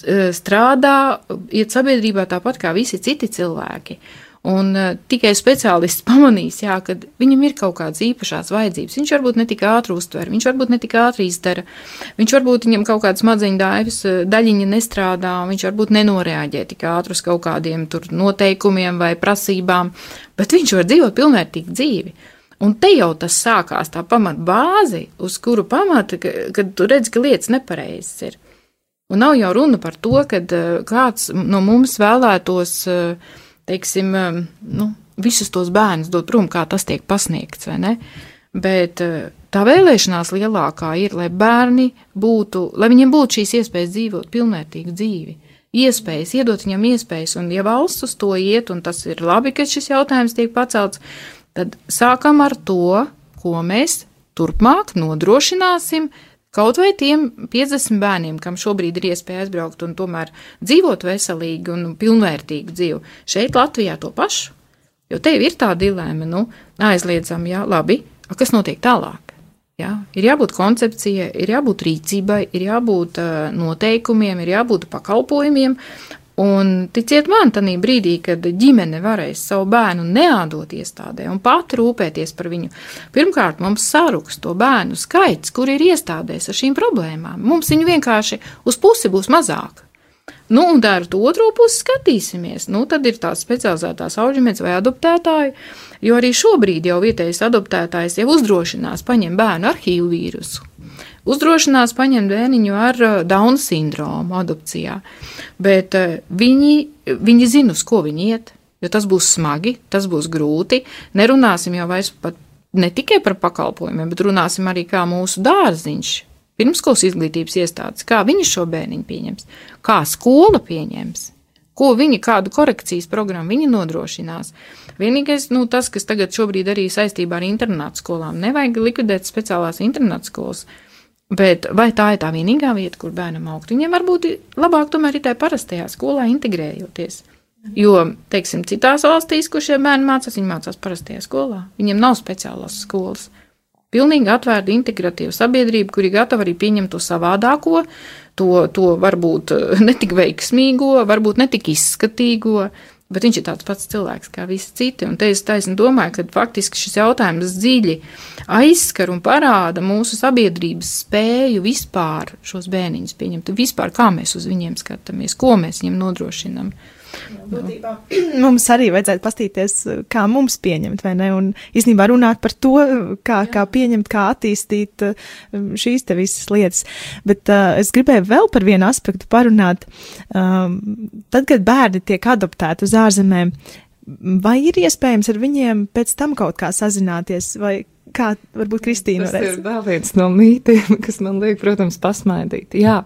eh, strādā, iet sabiedrībā tāpat kā visi citi cilvēki. Un uh, tikai speciālists pamanīs, jā, ka viņam ir kaut kādas īpašās vajadzības. Viņš varbūt ne tik ātri uztver, viņš varbūt ne tik ātri izdara, viņš varbūt viņam kaut kādas maziņu dāvis daļiņa nestrādā, viņš varbūt nenoreaģē tik ātri uz kaut kādiem tur noteikumiem vai prasībām, bet viņš var dzīvot pilnvērtīgu dzīvi. Un te jau tas sākās tā pamat bāzi, uz kuru pamata, ka, kad tu redz, ka lietas nepareizas ir. Un nav jau runa par to, ka uh, kāds no mums vēlētos uh, teiksim, um, nu, visus tos bērnus dot prom, kā tas tiek pasniegts, vai ne? Bet tā vēlēšanās lielākā ir, lai bērni būtu, lai viņiem būtu šīs iespējas dzīvot pilnvērtīgu dzīvi. Iespējas, iedot viņam iespējas, un ja valsts uz to iet, un tas ir labi, ka šis jautājums tiek pacelts, tad sākam ar to, ko mēs turpmāk nodrošināsim Kaut vai tiem 50 bērniem, kam šobrīd ir iespēja aizbraukt un tomēr dzīvot veselīgi un pilnvērtīgu dzīvi, šeit Latvijā to pašu. Jo te ir tā dilēma, nu, aizliedzam, jā, labi, kas notiek tālāk? Jā, ir jābūt koncepcijai, ir jābūt rīcībai, ir jābūt uh, noteikumiem, ir jābūt pakalpojumiem, Un ticiet man, tajā brīdī, kad ģimene varēs savu bērnu neādot iestādē un pati rūpēties par viņu, pirmkārt mums saruks to bērnu skaits, kur ir iestādēs ar šīm problēmām. Mums viņu vienkārši uz pusi būs mazāk. Nu, un ar to otro pusi skatīsimies. Nu, tad ir tās specializētās auģimēs vai adoptētāji, jo arī šobrīd jau vietējais adoptētājs jau uzdrošinās paņemt bērnu arhīvu vīrusu uzdrošinās paņemt bērniņu ar uh, Dauna sindromu adopcijā, bet uh, viņi, viņi zina, uz ko viņi iet, jo tas būs smagi, tas būs grūti. Nerunāsim jau vairs pat ne tikai par pakalpojumiem, bet runāsim arī kā mūsu dārziņš. Pirmskolas izglītības iestādes, kā viņi šo bērniņu pieņems, kā skola pieņems, ko viņi, kādu korekcijas programmu viņi nodrošinās. Vienīgais, nu, tas, kas tagad šobrīd arī saistībā ar internātu skolām, nevajag likvidēt speciālās internātu skolas, bet vai tā ir tā vienīgā vieta, kur bērnam augt? Viņiem varbūt labāk tomēr ir tā parastajā skolā integrējoties. Jo, teiksim, citās valstīs, kur šie bērni mācās, viņi mācās parastajā skolā. Viņiem nav speciālās skolas. Pilnīgi atvērta, integratīva sabiedrība, kur ir gatava arī pieņemt to savādāko, to, to varbūt netik veiksmīgo, varbūt netik izskatīgo, bet viņš ir tāds pats cilvēks kā visi citi. Un te es taisni domāju, ka faktiski šis jautājums dziļi aizskar un parāda mūsu sabiedrības spēju vispār šos bērniņus pieņemt, vispār kā mēs uz viņiem skatāmies, ko mēs viņiem nodrošinam. Būtībā <clears throat> mums arī vajadzētu pastīties, kā mums pieņemt, vai ne? Un īstenībā runāt par to, kā, kā pieņemt, kā attīstīt um, šīs te visas lietas. Bet uh, es gribēju vēl par vienu aspektu parunāt. Um, tad, kad bērni tiek adoptēti uz ārzemēm, vai ir iespējams ar viņiem pēc tam kaut kā sazināties, vai Kā varbūt Kristīna tas varēs? ir vēl viens no mītiem, kas man liek, protams, pasmaidīt. Jā,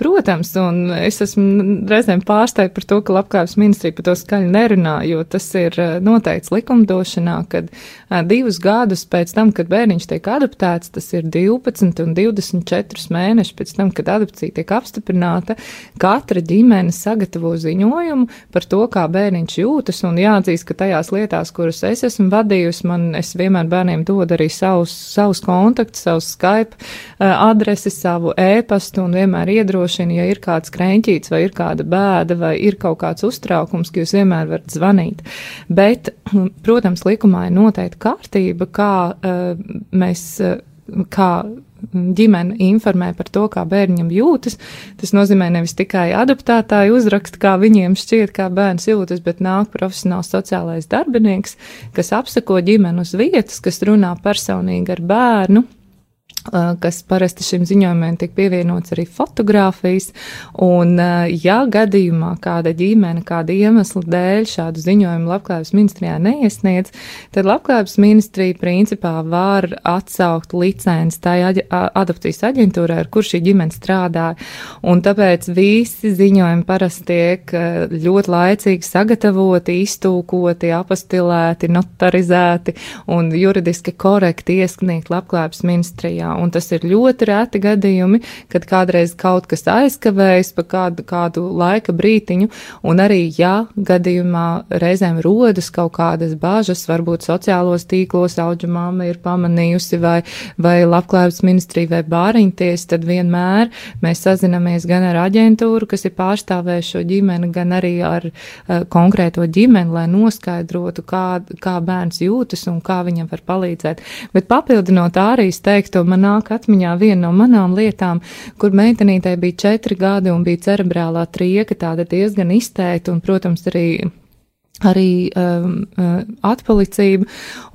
protams, un es esmu reizēm pārsteigta par to, ka labklājības ministrija par to skaļi nerunā, jo tas ir eh, noteikts likumdošanā, kad eh, divus gadus pēc tam, kad bērniņš tiek adoptēts, tas ir 12 un 24 mēneši pēc tam, kad adopcija tiek apstiprināta, katra ģimene sagatavo ziņojumu par to, kā bērniņš jūtas, un jāatzīst, ka tajās lietās, kuras es esmu vadījusi, man es vienmēr bērniem dodu arī savus, savus kontaktus, savus Skype uh, adresi, savu ēpastu un vienmēr iedrošina, ja ir kāds krēņķīts vai ir kāda bēda vai ir kaut kāds uztraukums, ka jūs vienmēr varat zvanīt. Bet, <clears throat> protams, likumā ir noteikta kārtība, kā uh, mēs, uh, kā ģimene informē par to, kā bērnam jūtas. Tas nozīmē nevis tikai adaptētāju uzrakstu, kā viņiem šķiet, kā bērns jūtas, bet nāk profesionāls sociālais darbinieks, kas apsako ģimeni uz vietas, kas runā personīgi ar bērnu kas parasti šim ziņojumam tiek pievienots arī fotografijas, un ja gadījumā kāda ģimene, kāda iemesla dēļ šādu ziņojumu labklājības ministrijā neiesniedz, tad labklājības ministrija principā var atsaukt licenci tai adopcijas aģentūrai, ar kur šī ģimene strādāja, un tāpēc visi ziņojumi parasti tiek ļoti laicīgi sagatavoti, iztūkoti, apostilēti, notarizēti un juridiski korekti iesniegt labklājības ministrijā un tas ir ļoti reti gadījumi, kad kādreiz kaut kas aizkavējas pa kādu, kādu laika brītiņu, un arī, ja gadījumā reizēm rodas kaut kādas bāžas, varbūt sociālos tīklos auģa mamma ir pamanījusi vai, vai labklājības ministrija vai bāriņties, tad vienmēr mēs sazinamies gan ar aģentūru, kas ir pārstāvējuši šo ģimeni, gan arī ar uh, konkrēto ģimeni, lai noskaidrotu, kā, kā bērns jūtas un kā viņam var palīdzēt. Bet papildinot arī teikto, man nāk atmiņā viena no manām lietām, kur meitenītei bija četri gadi un bija cerebrālā trieka, tāda diezgan izteikta un, protams, arī arī um, uh, atpalicību,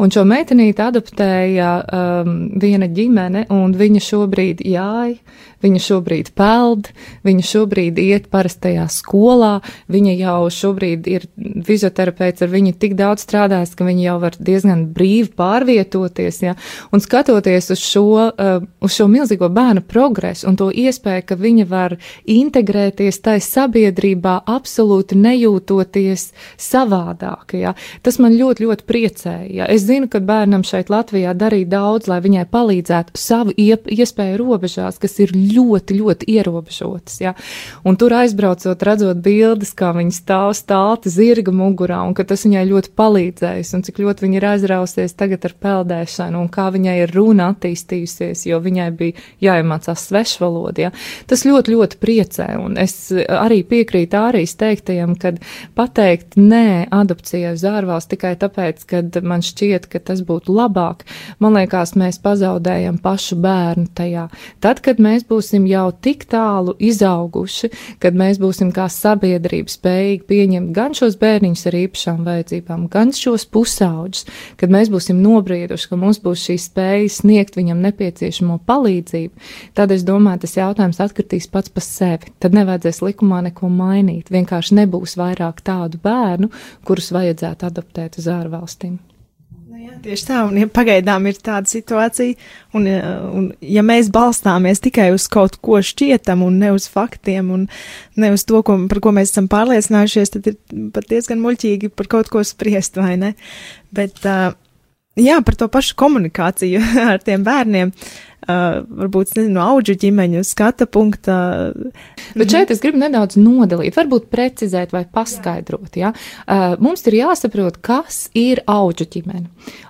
un šo meitenīti adoptēja um, viena ģimene, un viņa šobrīd jāja viņa šobrīd peld, viņa šobrīd iet parastajā skolā, viņa jau šobrīd ir fizioterapeits ar viņu tik daudz strādājis, ka viņa jau var diezgan brīvi pārvietoties, ja, un skatoties uz šo, uh, uz šo milzīgo bērnu progresu un to iespēju, ka viņa var integrēties tai sabiedrībā absolūti nejūtoties savādāk, ja, tas man ļoti, ļoti priecēja. Ja. Es zinu, ka bērnam šeit Latvijā darīja daudz, lai viņai palīdzētu savu iespēju robežās, kas ir ļoti, ļoti ierobežotas. Ja? Un tur aizbraucot, redzot bildes, kā viņa stāv stāta zirga mugurā, un ka tas viņai ļoti palīdzējis, un cik ļoti viņa ir aizrausies tagad ar peldēšanu, un kā viņai ir runa attīstījusies, jo viņai bija jāiemācās svešvalodu. Ja? Tas ļoti, ļoti priecē, un es arī piekrītu arī teiktajam, kad pateikt nē adopcijai uz ārvalstu tikai tāpēc, ka man šķiet, ka tas būtu labāk. Man liekas, mēs pazaudējam pašu bērnu tajā. Tad, kad mēs būsim jau tik tālu izauguši, kad mēs būsim kā sabiedrība spējīgi pieņemt gan šos bērniņus ar īpašām vajadzībām, gan šos pusauģus, kad mēs būsim nobrieduši, ka mums būs šī spēja sniegt viņam nepieciešamo palīdzību, tad es domāju, tas jautājums atkritīs pats pa sevi. Tad nevajadzēs likumā neko mainīt. Vienkārši nebūs vairāk tādu bērnu, kurus vajadzētu adoptēt uz ārvalstīm. Jā, tieši tā, un ja pagaidām ir tāda situācija, un, un ja mēs balstāmies tikai uz kaut ko šķietam un ne uz faktiem un ne uz to, ko, par ko mēs esam pārliecinājušies, tad ir pat diezgan muļķīgi par kaut ko spriest, vai ne? Bet, uh, jā, par to pašu komunikāciju <laughs> ar tiem bērniem. Uh, uh, varbūt nezinu, auģu ģimeņu skata punkta. Bet šeit es gribu nedaudz nodalīt, varbūt precizēt vai paskaidrot. Ja? Uh, mums ir jāsaprot, kas ir auģu ģimene.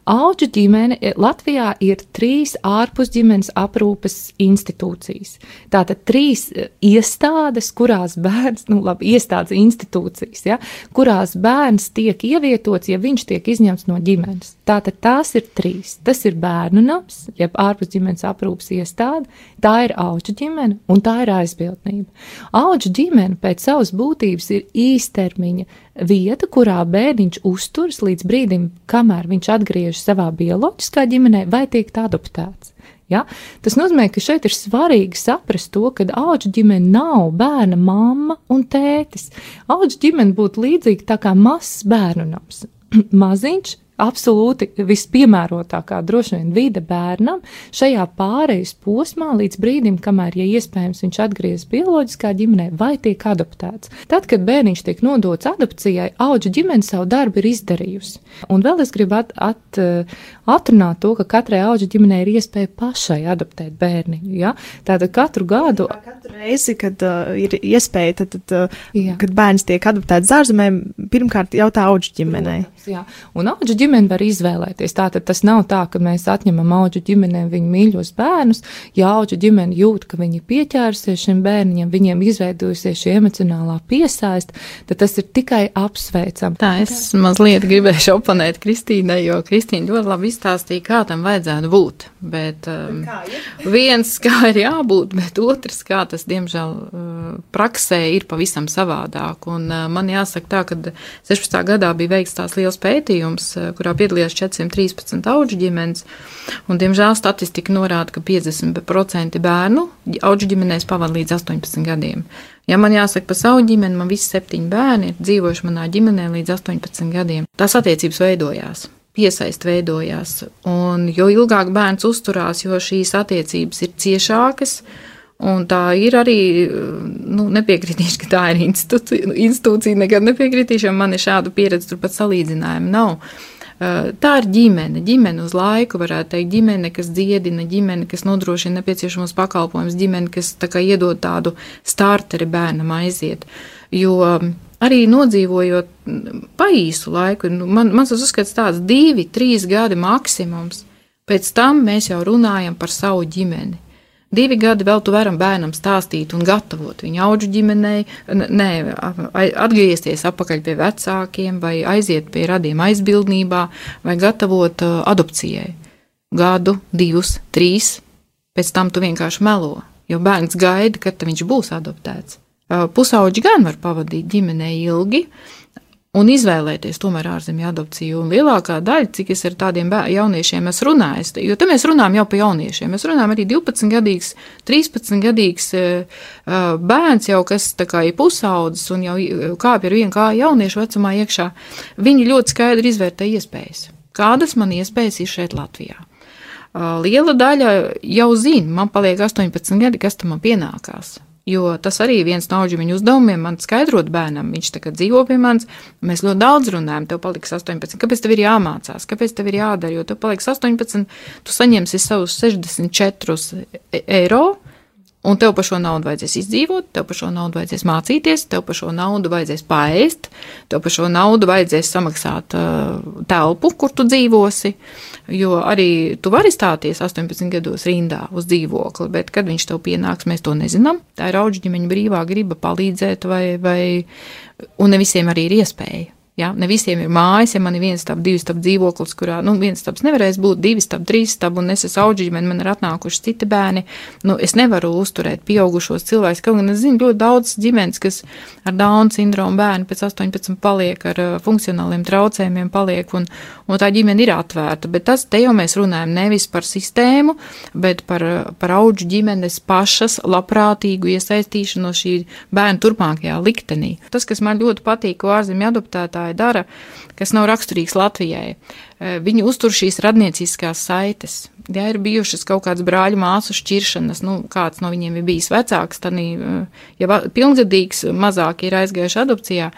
Auģu ģimene Latvijā ir trīs ārpusģimenes aprūpes institūcijas. Tātad trīs iestādes, kurās bērns, nu labi, iestādes institūcijas, ja, kurās bērns tiek ievietots, ja viņš tiek izņemts no ģimenes. Tātad tās ir trīs. Tas ir bērnu nams, jeb ārpusģimenes aprūpes aprūpas iestāde, tā ir auģu ģimene un tā ir aizbildnība. Auģu ģimene pēc savas būtības ir īstermiņa vieta, kurā bērniņš uzturas līdz brīdim, kamēr viņš atgriežas savā bioloģiskā ģimenē vai tiek adoptēts. Ja? Tas nozīmē, ka šeit ir svarīgi saprast to, ka auga ģimene nav bērna mamma un tētis. Auga ģimene būtu līdzīga tā kā mazs bērnu nams. <clears throat> Maziņš, absolūti vispiemērotākā droši vien vide bērnam šajā pārejas posmā līdz brīdim, kamēr, ja iespējams, viņš atgriežas bioloģiskā ģimenē vai tiek adoptēts. Tad, kad bērniņš tiek nodots adopcijai, auga ģimene savu darbu ir izdarījusi. Un vēl es gribu at, at, atrunāt to, ka katrai auga ģimenei ir iespēja pašai adoptēt bērniņu. Ja? Tātad katru gadu. Katru reizi, kad uh, ir iespēja, tad, tad uh, kad bērns tiek adoptēts ārzemēm, pirmkārt jautā auga ģimenei. Jā, un auga ģimene ģimene var izvēlēties. Tātad tas nav tā, ka mēs atņemam auģu ģimenēm viņu mīļos bērnus. Ja auģu ģimene jūt, ka viņi pieķērsies šim bērniņam, viņiem izveidojusies šī emocionālā piesaista, tad tas ir tikai apsveicam. Tā es mazliet gribēju oponēt Kristīnai, jo Kristīna ļoti labi izstāstīja, kā tam vajadzētu būt. Bet um, kā viens, kā ir jābūt, bet otrs, kā tas, diemžēl, uh, praksē ir pavisam savādāk. Un uh, man jāsaka tā, ka 16. gadā bija veikts tās liels pētījums, uh, kurā piedalījās 413 auģu ģimenes. Un, diemžēl statistika norāda, ka 50% bērnu auģu ģimenēs pavada līdz 18 gadiem. Ja man jāsaka par savu ģimeni, man visi septiņi bērni ir dzīvojuši manā ģimenē līdz 18 gadiem. Tās attiecības veidojās piesaist veidojās. Un jo ilgāk bērns uzturās, jo šīs attiecības ir ciešākas. Un tā ir arī, nu, nepiekritīšu, ka tā ir institūcija, nekad nepiekritīšu, jo man ir šāda pieredze, turpat salīdzinājuma nav. Eh, tā ir ģimene, ģimene uz laiku, varētu teikt, ģimene, kas dziedina, ģimene, kas nodrošina nepieciešamos pakalpojumus, ģimene, kas tā kā iedod tādu starteri bērnam aiziet. Jo mm, arī nodzīvojot mm, pa īsu laiku, nu, man, man tas uzskats tāds divi, trīs gadi maksimums, pēc tam mēs jau runājam par savu ģimeni. Divi gadi vēl tu varam bērnam stāstīt un gatavot viņu auģu ģimenei, nē, atgriezties atpakaļ pie vecākiem vai aiziet pie radiem aizbildnībā vai gatavot uh, adopcijai. Gadu, divus, trīs, pēc tam tu vienkārši melo, jo bērns gaida, kad viņš būs adoptēts. Uh, pusauģi gan var pavadīt ģimenē ilgi, un izvēlēties tomēr ārzemju adopciju. Un lielākā daļa, cik es ar tādiem jauniešiem esmu runājis, jo te mēs runājam jau par jauniešiem, mēs runājam arī 12 gadīgs, 13 gadīgs e, e, bērns jau, kas tā kā ir pusaudzis un jau kāpj ar vienu kā jauniešu vecumā iekšā, viņi ļoti skaidri izvērtē iespējas. Kādas man iespējas ir šeit Latvijā? E, liela daļa jau zina, man paliek 18 gadi, kas tam pienākās. Jo tas arī viens no auģiņu uzdevumiem man skaidrot bērnam. Viņš tagad dzīvo pie manis, mēs ļoti daudz runājam, tev paliks 18. Kāpēc tev ir jāmācās, kāpēc tev ir jādara? Jo tev paliks 18, tu saņemsi savus 64 e, eiro Un tev par šo naudu vajadzēs izdzīvot, tev par šo naudu vajadzēs mācīties, tev par šo naudu vajadzēs paēst, tev par šo naudu vajadzēs samaksāt uh, telpu, kur tu dzīvosi. Jo arī tu vari stāties 18 gados rindā uz dzīvokli, bet kad viņš tev pienāks, mēs to nezinām. Tā ir auģu ģimeņa brīvā griba palīdzēt, vai, vai, un ne visiem arī ir iespēja. Jā, ne visiem ir mājas, ja man ir viens stāv, divi stāv dzīvoklis, kurā, nu, viens stāvs nevarēs būt, divi stāv, trīs stāv, un es esmu auģi ģimene, man ir atnākuši citi bērni. Nu, es nevaru uzturēt pieaugušos cilvēkus, kaut gan es zinu ļoti daudz ģimenes, kas ar Dauna sindromu bērnu pēc 18 paliek, ar uh, funkcionāliem traucējumiem paliek, un, un tā ģimene ir atvērta. Bet tas, te jau mēs runājam nevis par sistēmu, bet par, uh, par auģu ģimenes pašas labprātīgu iesaistīšanos šī bērna turpmākajā liktenī. Tas, kas man ļoti patīk, ko ārzemju adoptētāji skolotāji dara, kas nav raksturīgs Latvijai. Eh, viņi uztur šīs radnieciskās saites. Ja ir bijušas kaut kādas brāļu māsu šķiršanas, nu, kāds no viņiem ir bijis vecāks, tad, eh, ja pilngadīgs mazāk ir aizgājuši adopcijā,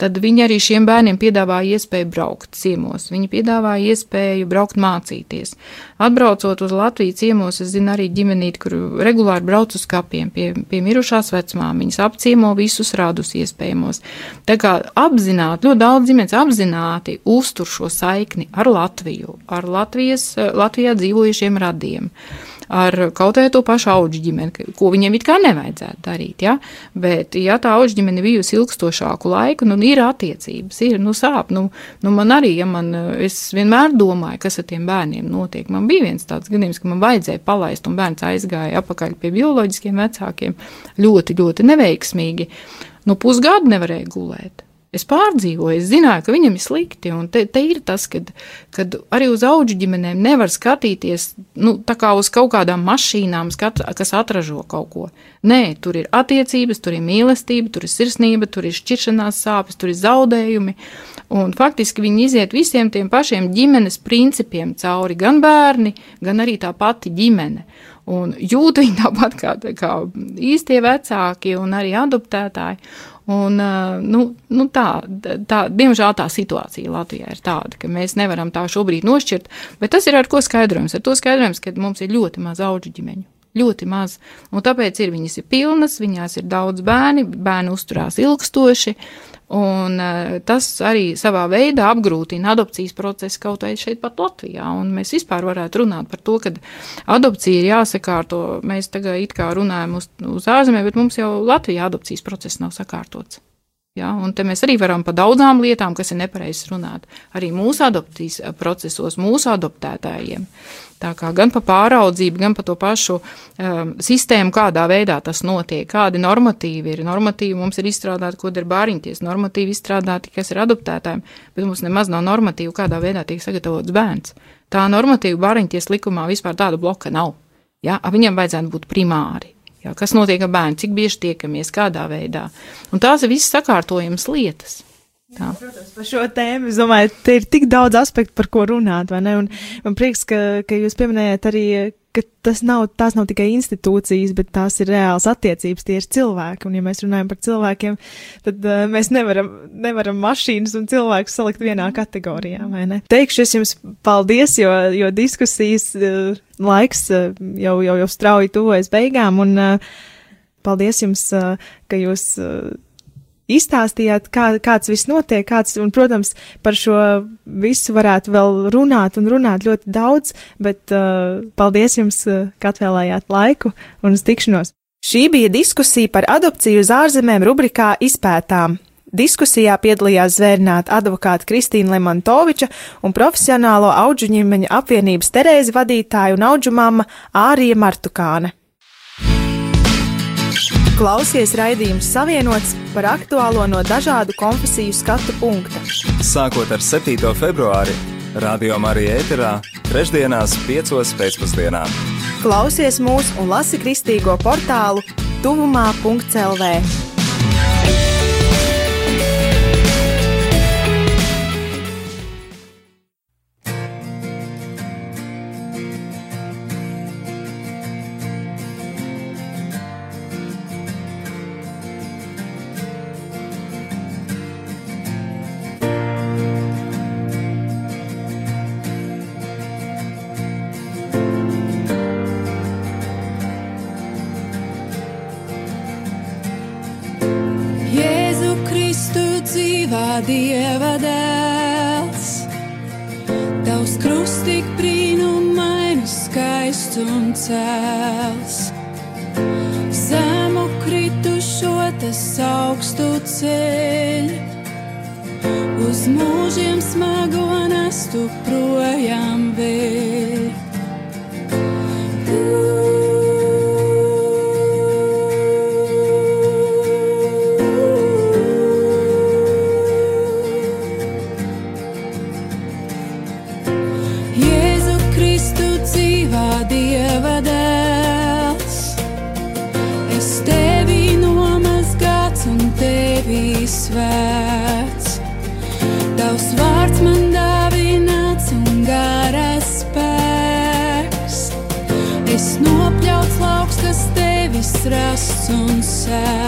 tad viņi arī šiem bērniem piedāvā iespēju braukt ciemos. Viņi piedāvā iespēju braukt mācīties. Atbraucot uz Latviju ciemos, es zinu arī ģimenīti, kur regulāri brauc uz kapiem pie, pie mirušās vecmāmiņas, apciemo visus radus iespējamos. Tā kā apzināti, ļoti daudz ģimenes apzināti uztur šo saikni ar Latviju, ar Latvijas, Latvijā dzīvojušiem radiem ar kaut vai to pašu auģu ģimeni, ko viņiem it kā nevajadzētu darīt, ja? bet, ja tā auģu ģimene bijusi ilgstošāku laiku, nu, ir attiecības, ir, nu, sāp, nu, nu, man arī, ja man, es vienmēr domāju, kas ar tiem bērniem notiek, man bija viens tāds gadījums, ka man vajadzēja palaist, un bērns aizgāja apakaļ pie bioloģiskiem vecākiem ļoti, ļoti neveiksmīgi, nu, pusgadu nevarēja gulēt. Es pārdzīvoju, es zināju, ka viņam ir slikti, un te, te ir tas, kad, kad arī uz auģu ģimenēm nevar skatīties, nu, kā uz kaut kādām mašīnām, skat, kas atražo kaut ko. Nē, tur ir attiecības, tur ir mīlestība, tur ir sirsnība, tur ir šķiršanās sāpes, tur ir zaudējumi, un faktiski viņi iziet visiem tiem pašiem ģimenes principiem cauri, gan bērni, gan arī tā pati ģimene. Un jūt viņi tāpat kā, kā īstie vecāki un arī adoptētāji. Un, nu, nu tā, tā, diemžēl tā situācija Latvijā ir tāda, ka mēs nevaram tā šobrīd nošķirt, bet tas ir ar ko skaidrojums. Ar to skaidrojums, ka mums ir ļoti maz auģu ģimeņu. Ļoti maz. Un tāpēc ir viņas ir pilnas, viņās ir daudz bērni, bērni uzturās ilgstoši, Un uh, tas arī savā veidā apgrūtina adopcijas procesu kaut vai šeit pat Latvijā. Un mēs vispār varētu runāt par to, ka adopcija ir jāsakārto. Mēs tagad it kā runājam uz, uz ārzemēm, bet mums jau Latvijā adopcijas process nav sakārtots. Ja, un te mēs arī varam par daudzām lietām, kas ir nepareizs runāt, arī mūsu adopcijas procesos, mūsu adoptētājiem. Tā kā gan par pāraudzību, gan par to pašu um, sistēmu, kādā veidā tas notiek, kādi normatīvi ir. Normatīvi mums ir izstrādāti, ko ir bāriņties, normatīvi izstrādāti, kas ir adoptētājiem, bet mums nemaz nav normatīvu, kādā veidā tiek sagatavots bērns. Tā normatīva bāriņties likumā vispār tāda bloka nav. Ja, viņam vajadzētu būt primāri. Jā, kas notiek ar bērnu, cik bieži tiekamies, kādā veidā. Un tās ir visas sakārtojamas lietas. Tā. Protams, par šo tēmu es domāju, te ir tik daudz aspektu, par ko runāt, vai ne? Un man prieks, ka, ka jūs pieminējat arī, ka tas nav, tās nav tikai institūcijas, bet tās ir reāls attiecības, tie ir cilvēki. Un ja mēs runājam par cilvēkiem, tad uh, mēs nevaram, nevaram mašīnas un cilvēkus salikt vienā kategorijā, vai ne? Teikšu es jums paldies, jo, jo diskusijas uh, laiks uh, jau, jau, jau strauji tuvojas beigām, un uh, paldies jums, uh, ka jūs. Uh, izstāstījāt, kā, kāds viss notiek, kāds, un, protams, par šo visu varētu vēl runāt un runāt ļoti daudz, bet uh, paldies jums, uh, ka atvēlējāt laiku un uz tikšanos. Šī bija diskusija par adopciju uz ārzemēm rubrikā Izpētām. Diskusijā piedalījās zvērnāta advokāta Kristīna Lemantoviča un profesionālo auģu ģimeņa apvienības Terēzi vadītāja un auģu mamma Ārija Martukāne. Klausies raidījums Savienots par aktuālo no dažādu konfesiju skatu punkta. Sākot ar 7. februāri, Radio Marija ēterā, trešdienās, 5. pēcpusdienā. Klausies mūs un lasi kristīgo portālu tuvumā.clv. Dieva dēls, Tavs krustīgi brīnumains, skaists un cēls. Un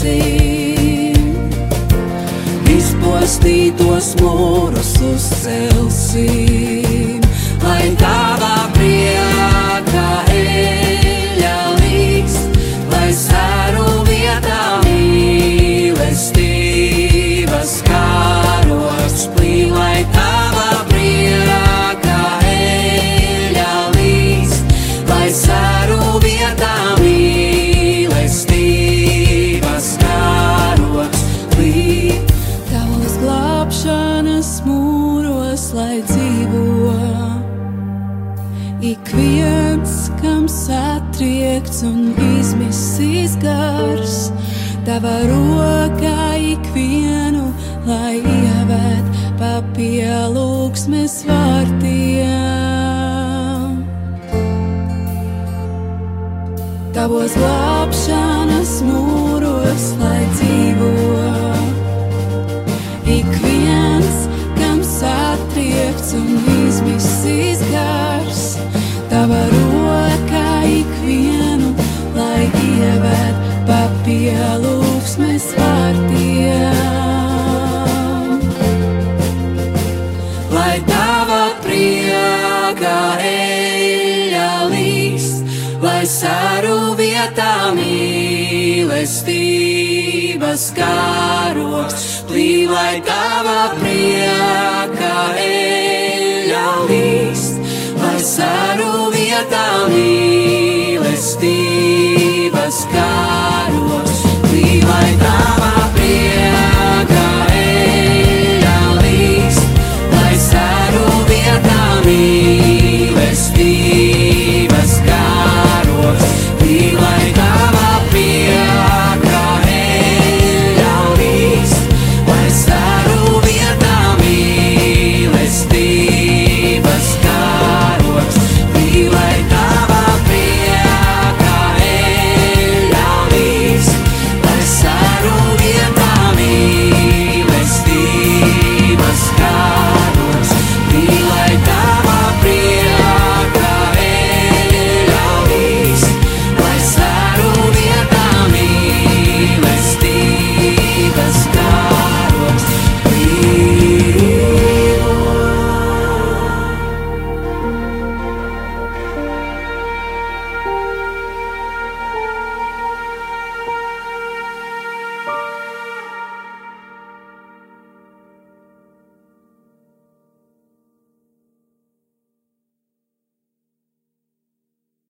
kalposim, izpostītos mūrus uzcelsim, lai tavā tava rokā ikvienu, lai ievēt pa pielūgsmes vārtiem. Tavos glābšanas mūros, lai dzīvo ik viens, kam satriekts un izmisīs gars, tava rokā ikvienu, lai ievēt pa pielūgsmes vārtiem. Lai tava prieka eļa līst, lai sēru vietā mīlestības karoks, plī, lai tava prieka eļa līst, lai sēru vietā mīlestības karoks, plī, lai tava